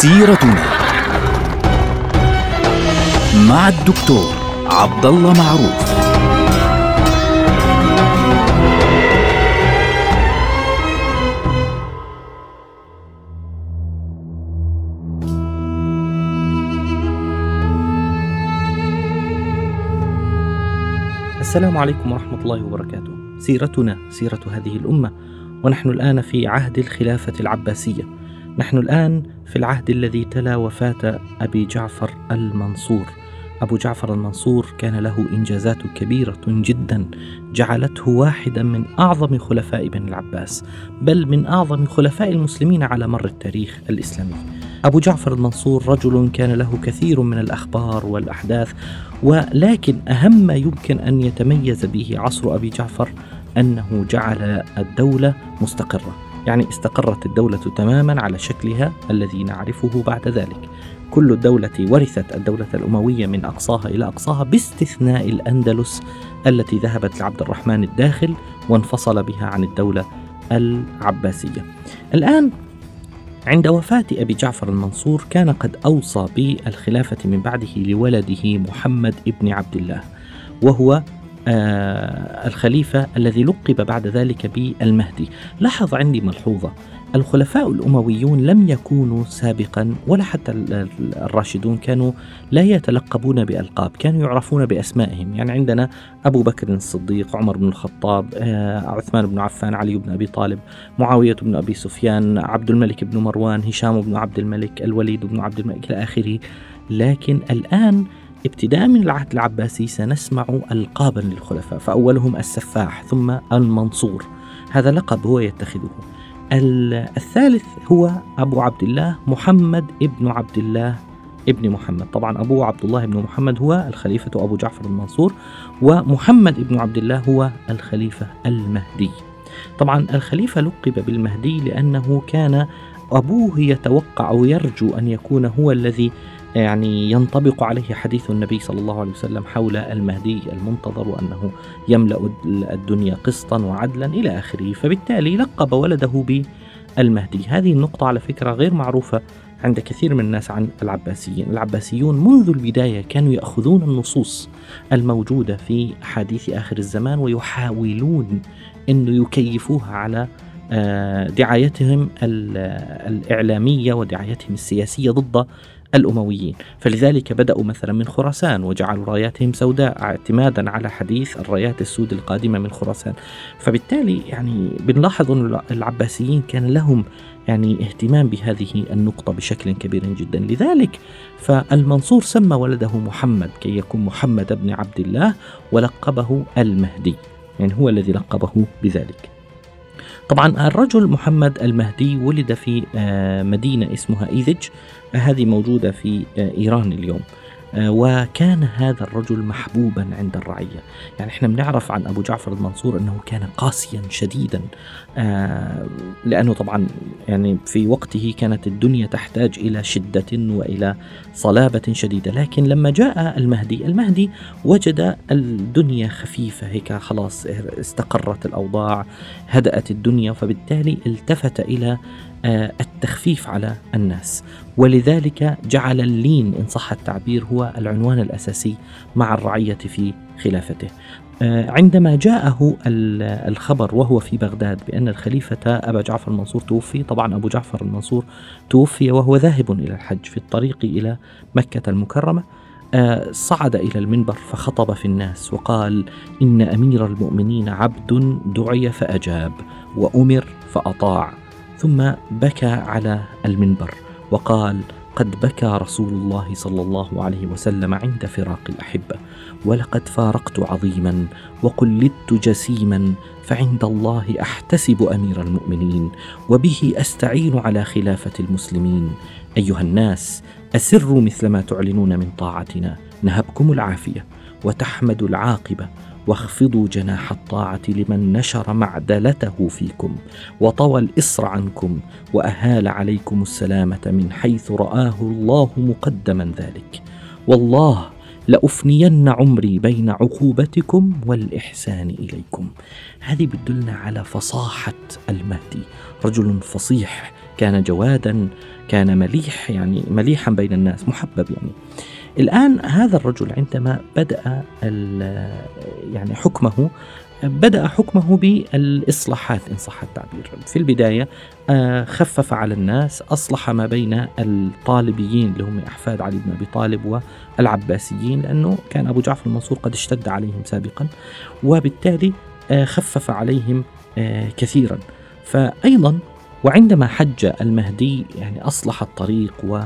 سيرتنا مع الدكتور عبد الله معروف السلام عليكم ورحمة الله وبركاته. سيرتنا سيرة هذه الأمة، ونحن الآن في عهد الخلافة العباسية. نحن الآن في العهد الذي تلا وفاة أبي جعفر المنصور. أبو جعفر المنصور كان له إنجازات كبيرة جدا جعلته واحدا من أعظم خلفاء بني العباس، بل من أعظم خلفاء المسلمين على مر التاريخ الإسلامي. أبو جعفر المنصور رجل كان له كثير من الأخبار والأحداث ولكن أهم ما يمكن أن يتميز به عصر أبي جعفر أنه جعل الدولة مستقرة يعني استقرت الدولة تماما على شكلها الذي نعرفه بعد ذلك. كل الدولة ورثت الدولة الأموية من أقصاها إلى أقصاها باستثناء الأندلس التي ذهبت لعبد الرحمن الداخل وانفصل بها عن الدولة العباسية. الآن عند وفاة أبي جعفر المنصور كان قد أوصى بالخلافة من بعده لولده محمد ابن عبد الله وهو الخليفة الذي لقب بعد ذلك بالمهدي. لاحظ عندي ملحوظة. الخلفاء الأمويون لم يكونوا سابقا ولا حتى الراشدون كانوا لا يتلقبون بألقاب كانوا يعرفون بأسمائهم. يعني عندنا أبو بكر الصديق عمر بن الخطاب آه، عثمان بن عفان علي بن أبي طالب معاوية بن أبي سفيان عبد الملك بن مروان هشام بن عبد الملك الوليد بن عبد الملك إلى آخره. لكن الآن ابتداء من العهد العباسي سنسمع ألقابا للخلفاء فأولهم السفاح ثم المنصور. هذا لقب هو يتخذه. الثالث هو أبو عبد الله محمد ابن عبد الله ابن محمد. طبعا أبوه عبد الله بن محمد هو الخليفة أبو جعفر المنصور ومحمد ابن عبد الله هو الخليفة المهدي. طبعا الخليفة لقب بالمهدي لأنه كان أبوه يتوقع أو يرجو أن يكون هو الذي يعني ينطبق عليه حديث النبي صلى الله عليه وسلم حول المهدي المنتظر وانه يملأ الدنيا قسطا وعدلا إلى آخره، فبالتالي لقب ولده بالمهدي، هذه النقطة على فكرة غير معروفة عند كثير من الناس عن العباسيين، العباسيون منذ البداية كانوا يأخذون النصوص الموجودة في أحاديث آخر الزمان ويحاولون أن يكيفوها على آه، دعايتهم الإعلامية ودعايتهم السياسية ضد الأمويين. فلذلك بدأوا مثلا من خراسان وجعلوا راياتهم سوداء اعتمادا على حديث الرايات السود القادمة من خراسان. فبالتالي يعني بنلاحظ أن العباسيين كان لهم يعني اهتمام بهذه النقطة بشكل كبير جدا. لذلك فالمنصور سمى ولده محمد كي يكون محمد بن عبد الله ولقبه المهدي. يعني هو الذي لقبه بذلك. طبعا الرجل محمد المهدي ولد في آه، مدينة اسمها إيذج هذه موجودة في آه، إيران اليوم. وكان هذا الرجل محبوبا عند الرعية. يعني إحنا بنعرف عن أبو جعفر المنصور أنه كان قاسيا شديدا آه، لأنه طبعا يعني في وقته كانت الدنيا تحتاج إلى شدة وإلى صلابة شديدة. لكن لما جاء المهدي المهدي وجد الدنيا خفيفة هيك خلاص استقرت الأوضاع هدأت الدنيا فبالتالي التفت إلى آه، التخفيف على الناس. ولذلك جعل اللين إن صح التعبير هو العنوان الأساسي مع الرعية في خلافته. آه، عندما جاءه الخبر وهو في بغداد بأن الخليفة أبا جعفر المنصور توفي طبعا أبو جعفر المنصور توفي وهو ذاهب إلى الحج في الطريق إلى مكة المكرمة آه، صعد إلى المنبر فخطب في الناس وقال إن أمير المؤمنين عبد دعي فأجاب وأمر فأطاع. ثم بكى على المنبر وقال قد بكى رسول الله صلى الله عليه وسلم عند فراق الأحبة ولقد فارقت عظيما وقلدت جسيما فعند الله أحتسب أمير المؤمنين وبه أستعين على خلافة المسلمين. أيها الناس أسروا مثل ما تعلنون من طاعتنا نهبكم العافية وتحمد العاقبة واخفضوا جناح الطاعة لمن نشر معدلته فيكم وطوى الإصر عنكم وأهال عليكم السلامة من حيث رآه الله مقدما ذلك. والله لأفنين عمري بين عقوبتكم والإحسان إليكم. هذه بتدلنا على فصاحة المهدي. رجل فصيح كان جوادا كان مليح يعني مليحا بين الناس محبب يعني. الآن هذا الرجل عندما بدأ يعني حكمه بدأ حكمه بالإصلاحات إن صح التعبير. في البداية آه، خفف على الناس أصلح ما بين الطالبيين اللي هم أحفاد علي بن أبي طالب والعباسيين لأنه كان أبو جعفر المنصور قد اشتد عليهم سابقا وبالتالي آه، خفف عليهم آه، كثيرا. فأيضا وعندما حج المهدي يعني أصلح الطريق و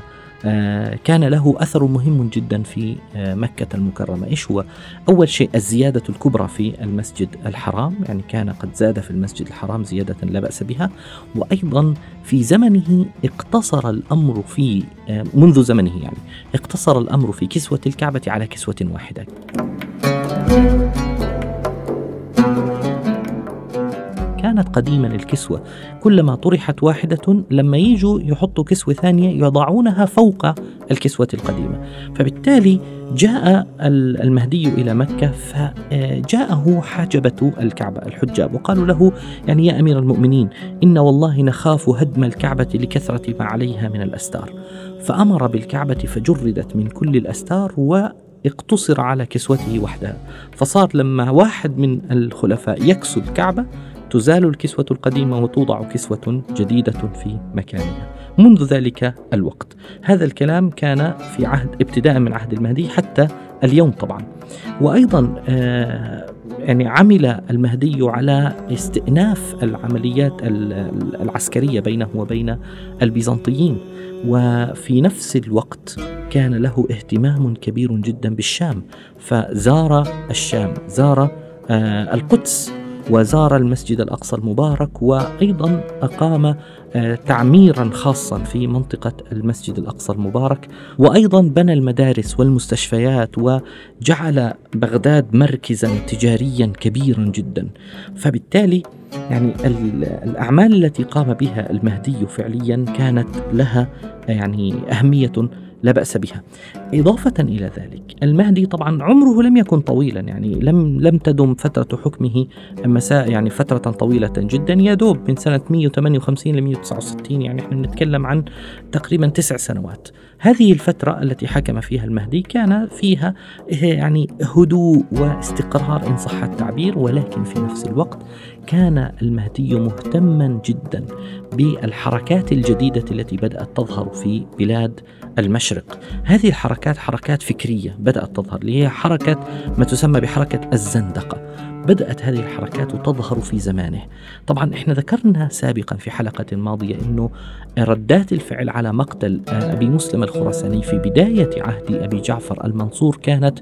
كان له أثر مهم جدا في آه، مكة المكرمة. إيش هو؟ أول شيء الزيادة الكبرى في المسجد الحرام يعني كان قد زاد في المسجد الحرام زيادة لا بأس بها. وأيضا في زمنه اقتصر الأمر في آه، منذ زمنه يعني اقتصر الأمر في كسوة الكعبة على كسوة واحدة. كانت قديما الكسوة. كلما طرحت واحدة لما يجوا يحطوا كسوة ثانية يضعونها فوق الكسوة القديمة. فبالتالي جاء المهدي إلى مكة فجاءه حاجبة الكعبة الحجاب وقالوا له يعني يا أمير المؤمنين إن والله نخاف هدم الكعبة لكثرة ما عليها من الأستار. فأمر بالكعبة فجردت من كل الأستار و اقتصر على كسوته وحدها. فصار لما واحد من الخلفاء يكسو الكعبة تزال الكسوة القديمة وتوضع كسوة جديدة في مكانها. منذ ذلك الوقت. هذا الكلام كان في عهد ابتداء من عهد المهدي حتى اليوم طبعا. وأيضا آه، يعني عمل المهدي على استئناف العمليات العسكرية بينه وبين البيزنطيين. وفي نفس الوقت كان له اهتمام كبير جدا بالشام. فزار الشام زار آه، القدس وزار المسجد الأقصى المبارك وأيضا أقام آه، تعميرا خاصا في منطقة المسجد الأقصى المبارك. وأيضا بنى المدارس والمستشفيات وجعل بغداد مركزا تجاريا كبيرا جدا. فبالتالي يعني الأعمال التي قام بها المهدي فعليا كانت لها يعني أهمية لا بأس بها. إضافة إلى ذلك المهدي طبعا عمره لم يكن طويلا يعني لم لم تدم فترة حكمه مساء يعني فترة طويلة جدا يا دوب من سنة 158 ل 169 يعني إحنا نتكلم عن تقريبا تسع سنوات. هذه الفترة التي حكم فيها المهدي كان فيها يعني هدوء واستقرار إن صح التعبير ولكن في نفس الوقت كان المهدي مهتما جدا بالحركات الجديدة التي بدأت تظهر في بلاد المشرق. هذه الحركات حركات فكرية بدأت تظهر اللي هي حركة ما تسمى بحركة الزندقة. بدأت هذه الحركات تظهر في زمانه. طبعا إحنا ذكرنا سابقا في حلقة ماضية إنه ردات الفعل على مقتل أبي مسلم الخراساني في بداية عهد أبي جعفر المنصور كانت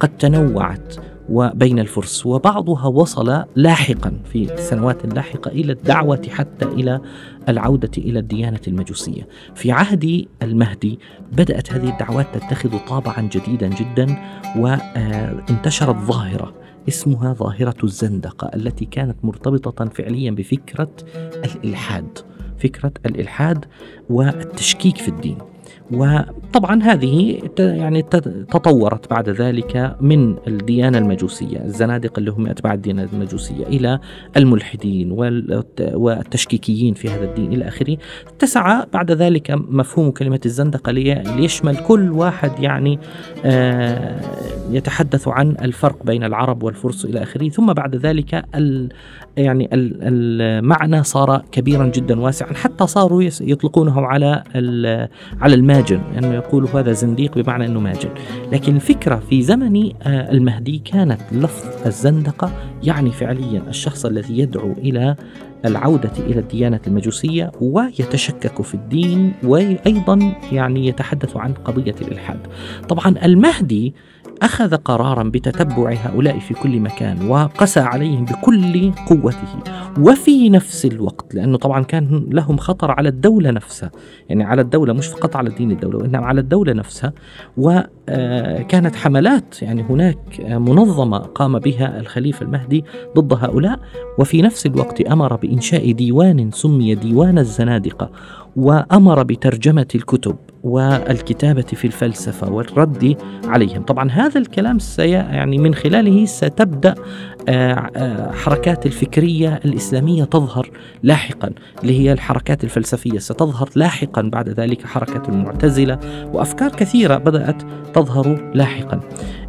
قد تنوعت. وبين الفرس. وبعضها وصل لاحقا في السنوات اللاحقة إلى الدعوة حتى إلى العودة إلى الديانة المجوسية. في عهد المهدي بدأت هذه الدعوات تتخذ طابعا جديدا جدا وانتشرت ظاهرة اسمها ظاهرة الزندقة التي كانت مرتبطة فعليا بفكرة الإلحاد فكرة الإلحاد والتشكيك في الدين. وطبعا هذه يعني تطورت بعد ذلك من الديانة المجوسية الزنادقة اللي هم أتباع الديانة المجوسية إلى الملحدين والتشكيكيين في هذا الدين إلى آخره. اتسع بعد ذلك مفهوم كلمة الزندقة ليشمل كل واحد يعني آه، يتحدث عن الفرق بين العرب والفرس إلى آخره. ثم بعد ذلك يعني المعنى صار كبيرا جدا واسعا. حتى صاروا يطلقونه على على الماجن انه يعني يقول هذا زنديق بمعنى إنه ماجن. لكن الفكرة في زمن آه، المهدي كانت لفظ الزندقة يعني فعليا الشخص الذي يدعو إلى العودة إلى الديانة المجوسية ويتشكك في الدين وأيضا يعني يتحدث عن قضية الإلحاد. طبعا المهدي أخذ قرارا بتتبع هؤلاء في كل مكان وقسى عليهم بكل قوته وفي نفس الوقت لأنه طبعا كان لهم خطر على الدولة نفسها يعني على الدولة مش فقط على دين الدولة وإنما على الدولة نفسها. وكانت حملات يعني هناك منظمة قام بها الخليفة المهدي ضد هؤلاء وفي نفس الوقت أمر بإنشاء ديوان سمي ديوان الزنادقة وأمر بترجمة الكتب. والكتابة في الفلسفة والرد عليهم. طبعا هذا الكلام سي يعني من خلاله ستبدأ آه، آه، حركات الفكرية الإسلامية تظهر لاحقا اللي هي الحركات الفلسفية. ستظهر لاحقا بعد ذلك حركة المعتزلة وأفكار كثيرة بدأت تظهر لاحقا.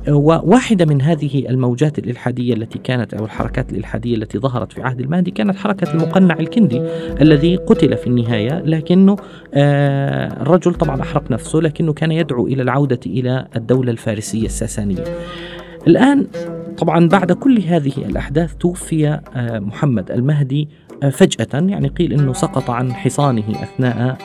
وواحدة من هذه الموجات الإلحادية التي كانت أو الحركات الإلحادية التي ظهرت في عهد المهدي كانت حركة المقنع الكندي الذي قتل في النهاية. لكنه آه، الرجل طبعا أحرق نفسه لكنه كان يدعو إلى العودة إلى الدولة الفارسية الساسانية. الآن طبعا بعد كل هذه الأحداث توفي آه، محمد المهدي فجأة يعني قيل أنه سقط عن حصانه أثناء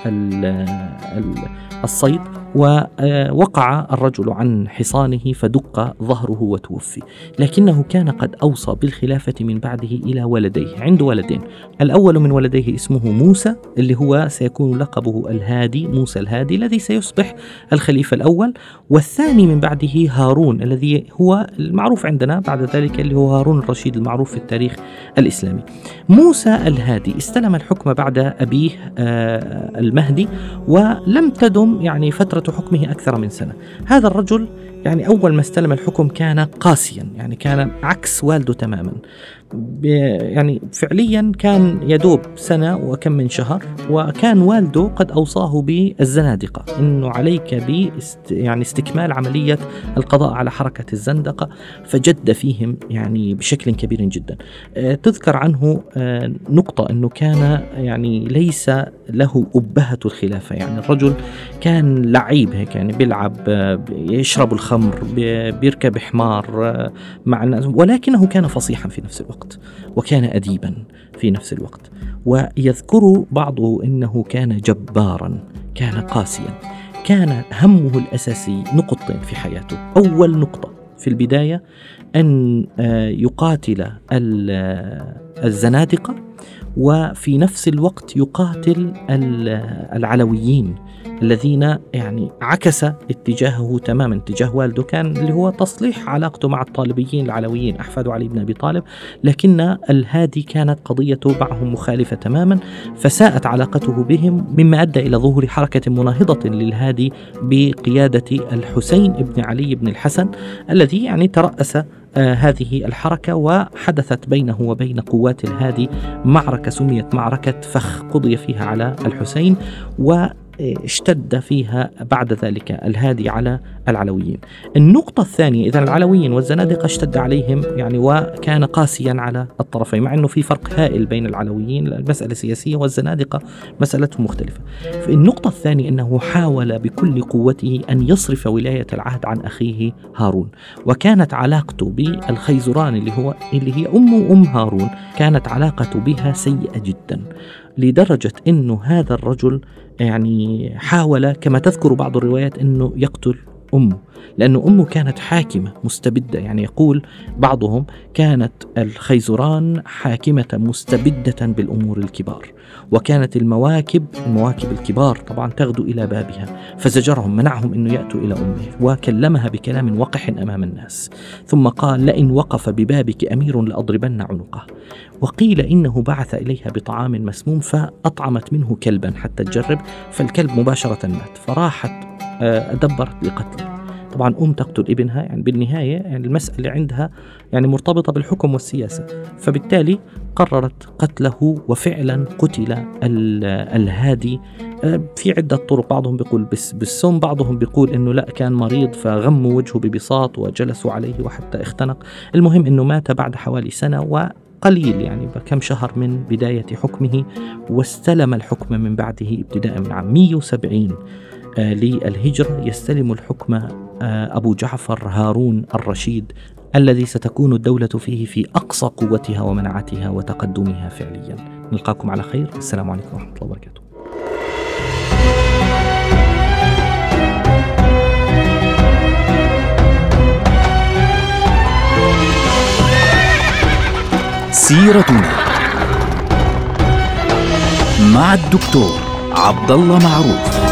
الصيد ووقع الرجل عن حصانه فدق ظهره وتوفي. لكنه كان قد أوصى بالخلافة من بعده إلى ولديه عنده ولدين. الأول من ولديه اسمه موسى اللي هو سيكون لقبه الهادي موسى الهادي الذي سيصبح الخليفة الأول. والثاني من بعده هارون الذي هو المعروف عندنا بعد ذلك اللي هو هارون الرشيد المعروف في التاريخ الإسلامي. موسى الهادي. استلم الحكم بعد أبيه آه، المهدي ولم تدم يعني فترة حكمه أكثر من سنة. هذا الرجل يعني أول ما استلم الحكم كان قاسيا يعني كان عكس والده تماما. يعني فعليا كان يدوب سنة وكم من شهر وكان والده قد أوصاه بالزنادقة. أنه عليك ب يعني استكمال عملية القضاء على حركة الزندقة فجد فيهم يعني بشكل كبير جدا. آه، تذكر عنه آه، نقطة أنه كان يعني ليس له أبهة الخلافة. يعني الرجل كان لعيب هيك يعني بيلعب آه، يشرب الخمر بيركب حمار مع الناس. ولكنه كان فصيحا في نفس الوقت وكان أديبا في نفس الوقت. ويذكر بعضه أنه كان جبارا كان قاسيا. كان همه الأساسي نقطتين في حياته. أول نقطة في البداية أن آه، يقاتل الزنادقة وفي نفس الوقت يقاتل العلويين. الذين يعني عكس اتجاهه تماما اتجاه والده كان اللي هو تصليح علاقته مع الطالبيين العلويين أحفاد علي بن أبي طالب لكن الهادي كانت قضيته معهم مخالفة تماما فساءت علاقته بهم مما أدى إلى ظهور حركة مناهضة للهادي بقيادة الحسين بن علي بن الحسن الذي يعني ترأس آه هذه الحركة وحدثت بينه وبين قوات الهادي معركة سميت معركة فخ قضي فيها على الحسين و اشتد فيها بعد ذلك الهادي على العلويين. النقطة الثانية إذا العلويين والزنادقة اشتد عليهم يعني وكان قاسيا على الطرفين مع أنه في فرق هائل بين العلويين المسألة سياسية والزنادقة مسألة مختلفة. النقطة الثانية أنه حاول بكل قوته أن يصرف ولاية العهد عن أخيه هارون وكانت علاقته بالخيزران اللي هو اللي هي أم أم هارون كانت علاقته بها سيئة جدا لدرجة أنه هذا الرجل يعني حاول كما تذكر بعض الروايات أنه يقتل أمه لأن أمه كانت حاكمة مستبدة. يعني يقول بعضهم كانت الخيزران حاكمة مستبدة بالأمور الكبار. وكانت المواكب المواكب الكبار طبعا تغدو إلى بابها فزجرهم منعهم أنه يأتوا إلى أمه وكلمها بكلام وقح أمام الناس. ثم قال لئن وقف ببابك أمير لأضربن عنقه. وقيل إنه بعث إليها بطعام مسموم فأطعمت منه كلبا حتى تجرب فالكلب مباشرة مات فراحت آه، دبرت لقتله. طبعا أم تقتل ابنها يعني بالنهاية يعني المسألة عندها يعني مرتبطة بالحكم والسياسة. فبالتالي قررت قتله وفعلا قتل الهادي. آه، في عدة طرق بعضهم بيقول بالسم بعضهم بيقول إنه لا كان مريض فغموا وجهه ببساط وجلسوا عليه وحتى اختنق. المهم إنه مات بعد حوالي سنة و قليل يعني كم شهر من بداية حكمه واستلم الحكم من بعده ابتداء من عام 170 آه، للهجرة. يستلم الحكم آه، أبو جعفر هارون الرشيد. الذي ستكون الدولة فيه في أقصى قوتها ومنعتها وتقدمها فعليا. نلقاكم على خير. السلام عليكم ورحمة الله وبركاته. سيرتنا مع الدكتور عبد الله معروف.